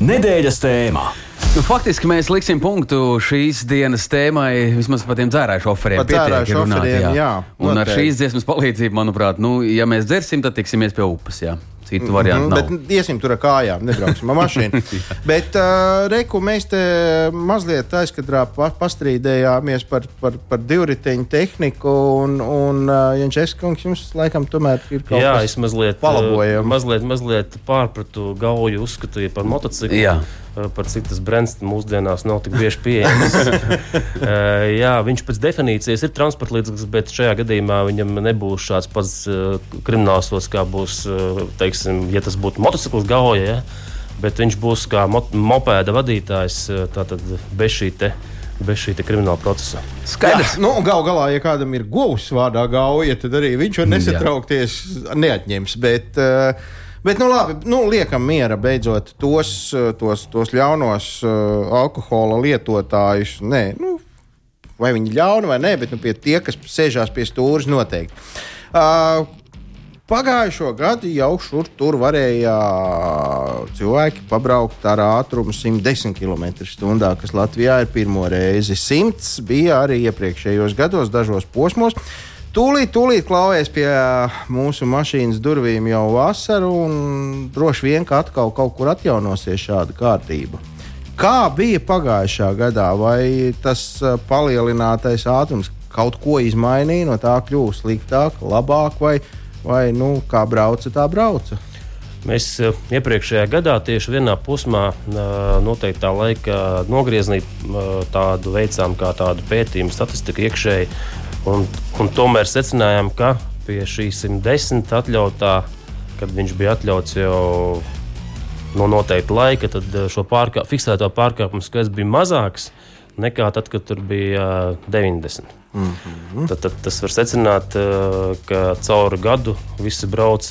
Nedēļas tēmā. Nu, faktiski mēs liksim punktu šīs dienas tēmai, vismaz par tiem šoferiem. Par dzērāju šoferiem, jā. jā un ar šīs dziesmas palīdzību, manuprāt, nu, ja mēs dzersim, tad tiksimies pie upes. Jā. Citu variantu mm -hmm. Bet iesim tur ar kājām, nebrauksim ar mašīnu. bet, uh, Reku, mēs te mazliet aizkadrā pa, pastrīdējāmies par, par, par divriteņu tehniku, un, un uh, Jančes kungs jums laikam tomēr ir kaut Jā, kas mazliet, palabojams. Mazliet, mazliet pārpratu gauju uzskatīju par motociklu. Jā. Par cik tas brands mūsdienās nav tik bieži pieejams. Jā, viņš pēc definīcijas ir transporta līdzeklis, bet šajā gadījumā viņam nebūs šāds pats uh, kriminālsots, kā būs, uh, teiksim, ja tas būtu motociklis gauja. Ja? Bet viņš būs kā mopēda vadītājs tātad bez šī te bez šī krimināla procesa. Skaidrs. Jā, nu, Galu galā, ja kādam ir govs vārdā gauja, tad arī viņš var nesatraukties, neatņems. Bet, uh, Bet, nu, labi, nu, liekam mierā beidzot tos, tos, tos ļaunos alkohola lietotājus. Nē, nu, vai viņi ir ļauni vai nē, bet nu, pie tie, kas sēžās pie stūres, noteikti. Uh, Pagājušo gadu jau šur tur varēja cilvēki pabraukt ar ātrumu 110 km/h, kas Latvijā ir pirmo reizi. 100 bija arī iepriekšējos gados, dažos posmos. Tūlīt, tūlīt klauvēs pie mūsu mašīnas durvīm jau vasaru, un droši vien, ka atkal kaut kur atjaunosies šāda kārtība. Kā bija pagājušā gadā, vai tas palielinātais ātrums kaut ko izmainīja, no tā kļuva sliktāk, labāk, vai, vai nu, kā brauca, tā brauca? Mēs iepriekšējā gadā tieši vienā posmā, noteiktā laika nogriezienī, tādu veicām kā tādu pētījumu, statistiku iekšēji Un, un tomēr secinājām, ka pie šī 110 atļautā, kad viņš bija atļauts jau no noteikta laika, tad eh, šo pārkā, fiksēto pārkāpumu skaits bija mazāks nekā tad, kad tur bija 90. Mm -hmm. tad, tad tas var secināt, eh, ka cauri gadu visi brauc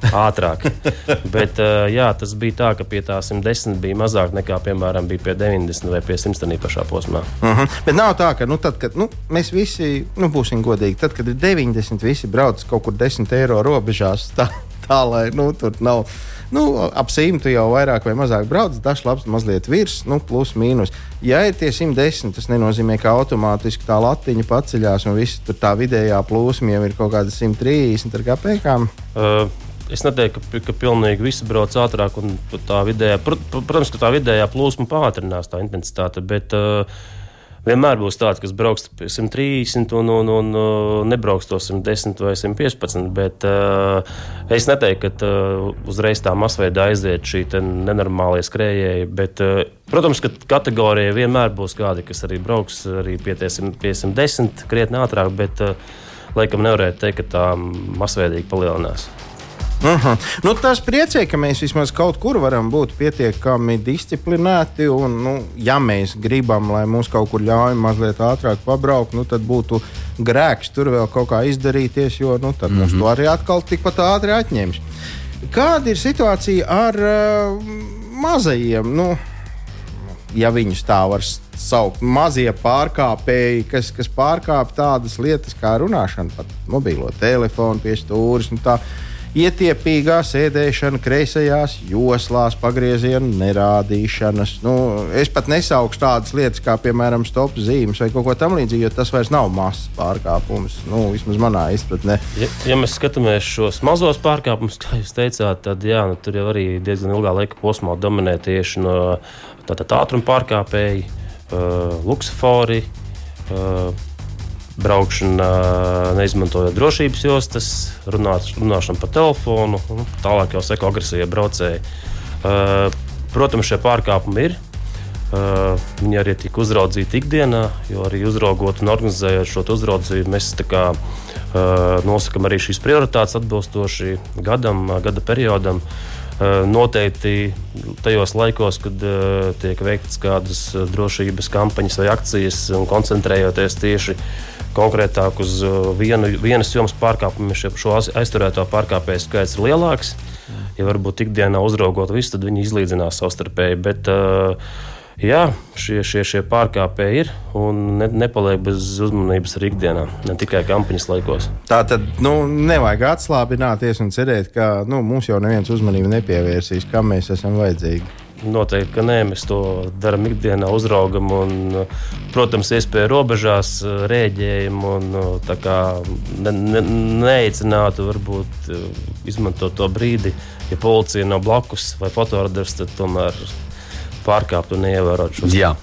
ātrāk. Bet uh, jā, tas bija tā, ka pie tā 110 bija mazāk nekā, piemēram, bija pie 90 vai pie 100 pašā posmā. Uh mhm. -huh. Bet nav tā, ka nu, tad, kad, nu, mēs visi, nu, būsim godīgi, tad, kad ir 90, visi brauc kaut kur 10 eiro robežās, tā, tā lai nu, tur nav. Nu, ap simtu jau vairāk vai mazāk brauc, dažs labs mazliet virs, nu, plus mīnus. Ja ir tie 110, tas nenozīmē, ka automātiski tā latiņa paceļās un viss tur tā vidējā plūsma jau ir kaut kāda 130 ar kāpēkām. Uh, Es neteiktu, ka, ka pilnīgi visi brauc ātrāk, un tā vidējā, protams, ka tā vidējā plūsma pātrinās tā intensitāte. Bet, uh, Vienmēr būs tāds, kas brauks 130 un, un, un nebrauks to 110 vai 115. Bet uh, es neteiktu, ka uh, uzreiz tā masveida aiziet šī nenormālie skrējēji. Bet, uh, protams, ka kategorijā vienmēr būs kādi, kas arī brauks arī pie 110 krietni ātrāk, bet uh, laikam nevarētu teikt, ka tā masveidīgi palielinās. Uh mhm. -huh. nu, tas priecē, ka mēs vismaz kaut kur varam būt pietiekami disciplinēti. Un, nu, ja mēs gribam, lai mums kaut kur ļauj mazliet ātrāk pabraukt, nu, tad būtu grēks tur vēl kaut kā izdarīties, jo nu, tad mm -hmm. mums to arī atkal tikpat ātri atņems. Kāda ir situācija ar uh, mazajiem? Nu, ja viņus tā var saukt, mazie pārkāpēji, kas, kas pārkāpj tādas lietas kā runāšana, pat mobilo telefonu pie stūres. Nu, tā, ietiepīgā sēdēšana kreisajās joslās, pagrieziena nerādīšanas. Nu, es pat nesaukšu tādas lietas kā, piemēram, stop zīmes vai kaut ko tamlīdzīgu, jo tas vairs nav mazs pārkāpums. Nu, vismaz manā izpratnē. Ja, ja mēs skatāmies šos mazos pārkāpumus, kā jūs teicāt, tad jā, nu, tur jau arī diezgan ilgā laika posmā dominē tieši no ātruma pārkāpēji, uh, luksofori. Uh, braukšana, neizmantojot drošības jostas, runāt, runāšana pa telefonu, un tālāk jau seko agresīvie braucēji. Protams, šie pārkāpumi ir. Viņi arī tika uzraudzīti ikdienā, jo arī uzraugot un organizējot šo uzraudzību, mēs kā, nosakām arī šīs prioritātes atbilstoši gadam, gada periodam. Noteikti tajos laikos, kad tiek veikts kādas drošības kampaņas vai akcijas, un koncentrējoties tieši konkrētāk uz uh, vienu, vienas jomas pārkāpumiem, šo aizturēto pārkāpēju skaits ir lielāks. Ja varbūt ikdienā uzraugot visu, tad viņi izlīdzinās savstarpēji. Bet, uh, Jā, šie, šie, šie pārkāpēji ir un ne, nepaliek bez uzmanības arī ikdienā, ne tikai kampaņas laikos. Tā tad nu, nevajag atslābināties un cerēt, ka nu, mums jau neviens uzmanību nepievērsīs, kam mēs esam vajadzīgi. Noteikti, ka nē, mēs to darām ikdienā, uzraugam un, protams, iespēju robežās rēģējam un ne, ne, neaicinātu varbūt izmantot to brīdi, ja policija nav blakus vai fotoradars, tad tomēr pārkāpt un neievērot šos. Jā.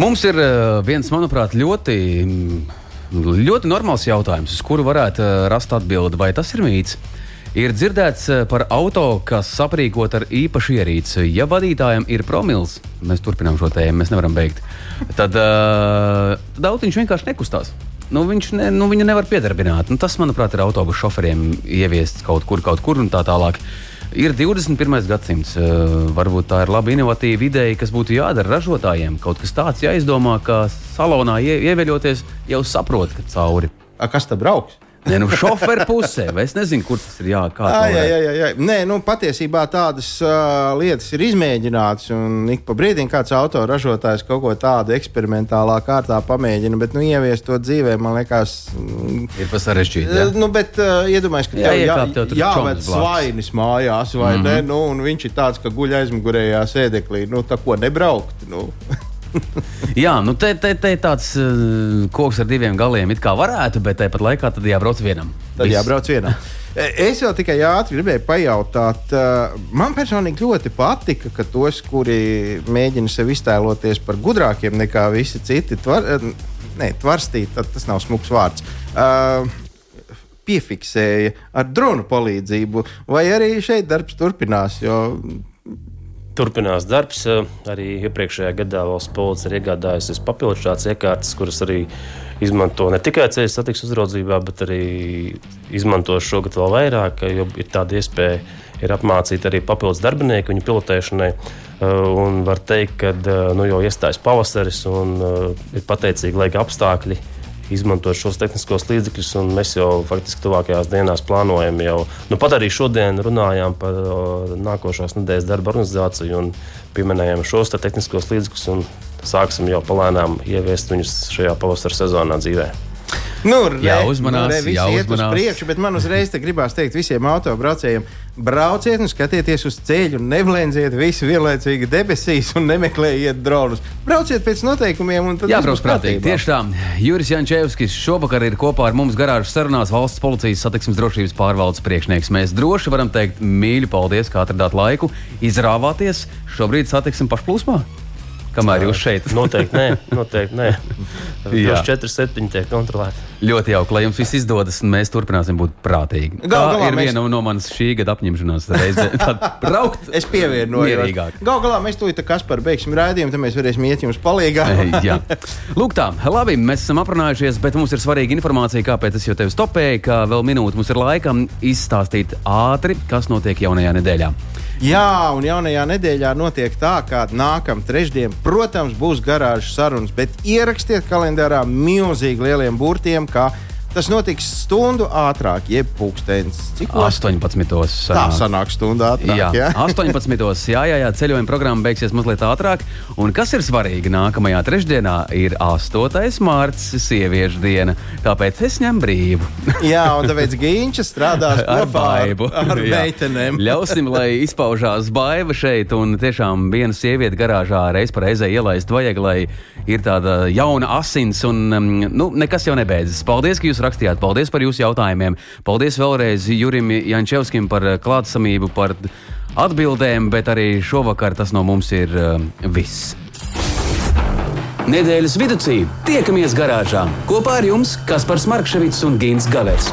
Mums ir viens, manuprāt, ļoti, ļoti normāls jautājums, uz kuru varētu rast atbildi, vai tas ir mīts. Ir dzirdēts eh, par auto, kas aprīkot ar īpašu ierīci. Ja vadītājam ir promils, mēs turpinām šo tēmu, mēs nevaram beigt, tad, uh, tad autiņš vienkārši nekustās. Nu, viņš ne, nu, viņu nevar piedarbināt. Nu, tas, manuprāt, ir autobusu šoferiem ieviests kaut kur, kaut kur un tā tālāk. Ir 21. gadsimts. Uh, varbūt tā ir laba inovatīva ideja, kas būtu jādara ražotājiem. Kaut kas tāds jāizdomā, ka salonā ie, ieveļoties jau saprot, ka cauri. A, kas tad brauks? Nē, nu, šoferu pusē. Es nezinu, kur tas ir. Jā, à, jā, jā, jā, jā. Nē, nu, patiesībā tādas uh, lietas ir izmēģinātas. Un ik pa brīdim kāds autoražotājs kaut ko tādu eksperimentālā kārtā pamēģina. Bet, nu, ieviest to dzīvē, man liekas, mm, ir pa sarežģīti. Jā. Nu, bet uh, iedomājieties, ka jā, tev jā, jāved svainis mājās, vai mm -hmm. ne? Mhm. Nu, un viņš ir tāds, ka guļ aizmugurējā sēdeklī. Nu, tā ko nebraukt. Nu. Jā, nu te, te, te tāds uh, koks ar diviem galiem it kā varētu, bet tāpat laikā tad jābrauc vienam. Tad Viss. jābrauc vienam. E, es vēl tikai ātri gribēju pajautāt, uh, man personīgi ļoti patika, ka tos, kuri mēģina sevi iztēloties par gudrākiem nekā visi citi, tvar, uh, ne, tvarstīt, tas nav smuks vārds. Uh, Piefiksēja ar dronu palīdzību, vai arī šeit darbs turpinās, jo Turpinās darbs. Arī iepriekšējā gadā valsts policija ir iegādājusies papildus šādas iekārtas, kuras arī izmanto ne tikai ceļu satiksmes uzraudzībā, bet arī izmanto šogad vēl vairāk, jo ir tāda iespēja ir apmācīt arī papildus darbinieku viņu pilotēšanai. Un var teikt, ka nu, jau iestājas pavasaris un ir pateicīgi laika apstākļi izmantot šos tehniskos līdzekļus. Mēs jau faktiski tuvākajās dienās plānojam jau. Nu, pat arī šodien runājām par nākošās nedēļas darba organizāciju un pieminējām šos te tehniskos līdzekļus. Sāksim jau palēnām ieviest viņus šajā pavasara sezonā dzīvēm. Nu, re, jā, uzmanās, nu, re, jā, iet uzmanās. uz priekšu, bet man uzreiz te gribās teikt visiem autobraucējiem, brauciet un skatieties uz ceļu, neblēņdziet visu vienlaicīgi debesīs un nemeklējiet dronus. Brauciet pēc noteikumiem un tad jā, brauc prātīgi. Tieši tā. Juris Jančevskis šovakar ir kopā ar mums garāžas sarunās valsts policijas satiksmes drošības pārvaldes priekšnieks. Mēs droši varam teikt mīļu paldies, ka atradāt laiku, izrāvāties. Šobrīd satiksim pašplūsmā. Kamēr jūs šeit. Noteikti nē, noteikti nē. Jūs 4, 7 tiek kontrolēti. Ļoti jauki, lai jums viss izdodas, un mēs turpināsim būt prātīgi. Gal Tā galā ir mēs- viena no manas šī gada apņemšanās. reizē. Tad braukt Es pievienoju. mierīgāk. Galu galā mēs tūlīt kas par beigsim rādījumu, tad mēs varēsim iet jums palīgā. Jā. Lūk, tā, labi, mēs esam aprunājušies, bet mums ir svarīga informācija, kāpēc es jau tevi stopēju, ka vēl minūte mums ir laika izstāstīt ātri, kas notiek jaunajā nedēļā. Jā, un jaunajā nedēļā notiek tā, ka nākamā trešdiena, protams, būs garāžas sarunas, bet ierakstiet kalendārā milzīgi lieliem burtiem, ka tas notiks stundu ātrāk, jeb pūkstens. Cik 18. Tā sanāk stundu ātrāk. Jā, jā? 18. Jā, jā, jā, ceļojuma programma beigsies mazliet ātrāk. Un kas ir svarīgi? Nākamajā trešdienā ir 8. mārciņa, sieviešu diena. Tāpēc es ņemu brīvu. jā, un tāpēc Gīņš strādās ar baidu. ar meitenēm. Ļausim, lai izpaužās baiva šeit. Un tiešām viena sieviete garāžā reiz par reizē ielaist vajag, lai ir tāda jauna asins. Un um, nu, nekas jau nebeidzas. Paldies, ka jūs rakstījāt. Paldies par jūsu jautājumiem. Paldies vēlreiz Jurim Jančevskim par uh, klātsamību, par atbildēm, bet arī šovakar tas no mums ir uh, viss. Nedēļas vidū tiekamies garāžā kopā ar jums Kaspars Markevits un Gins Gavers.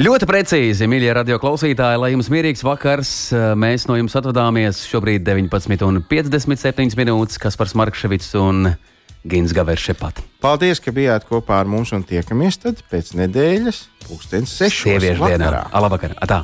Ļoti precīzi, mīļie radio klausītāji, lai jums mierīgs vakars. Mēs no jums atvadāmies šobrīd 19,57 minūtes. Kaspars Markevits un Gins Gavers šepat. Paldies, ka bijāt kopā ar mums un tiekamies tad pēc nedēļas, pūkstens sešos. Sieviešu dienā. vakarā. Labvakar! Atā!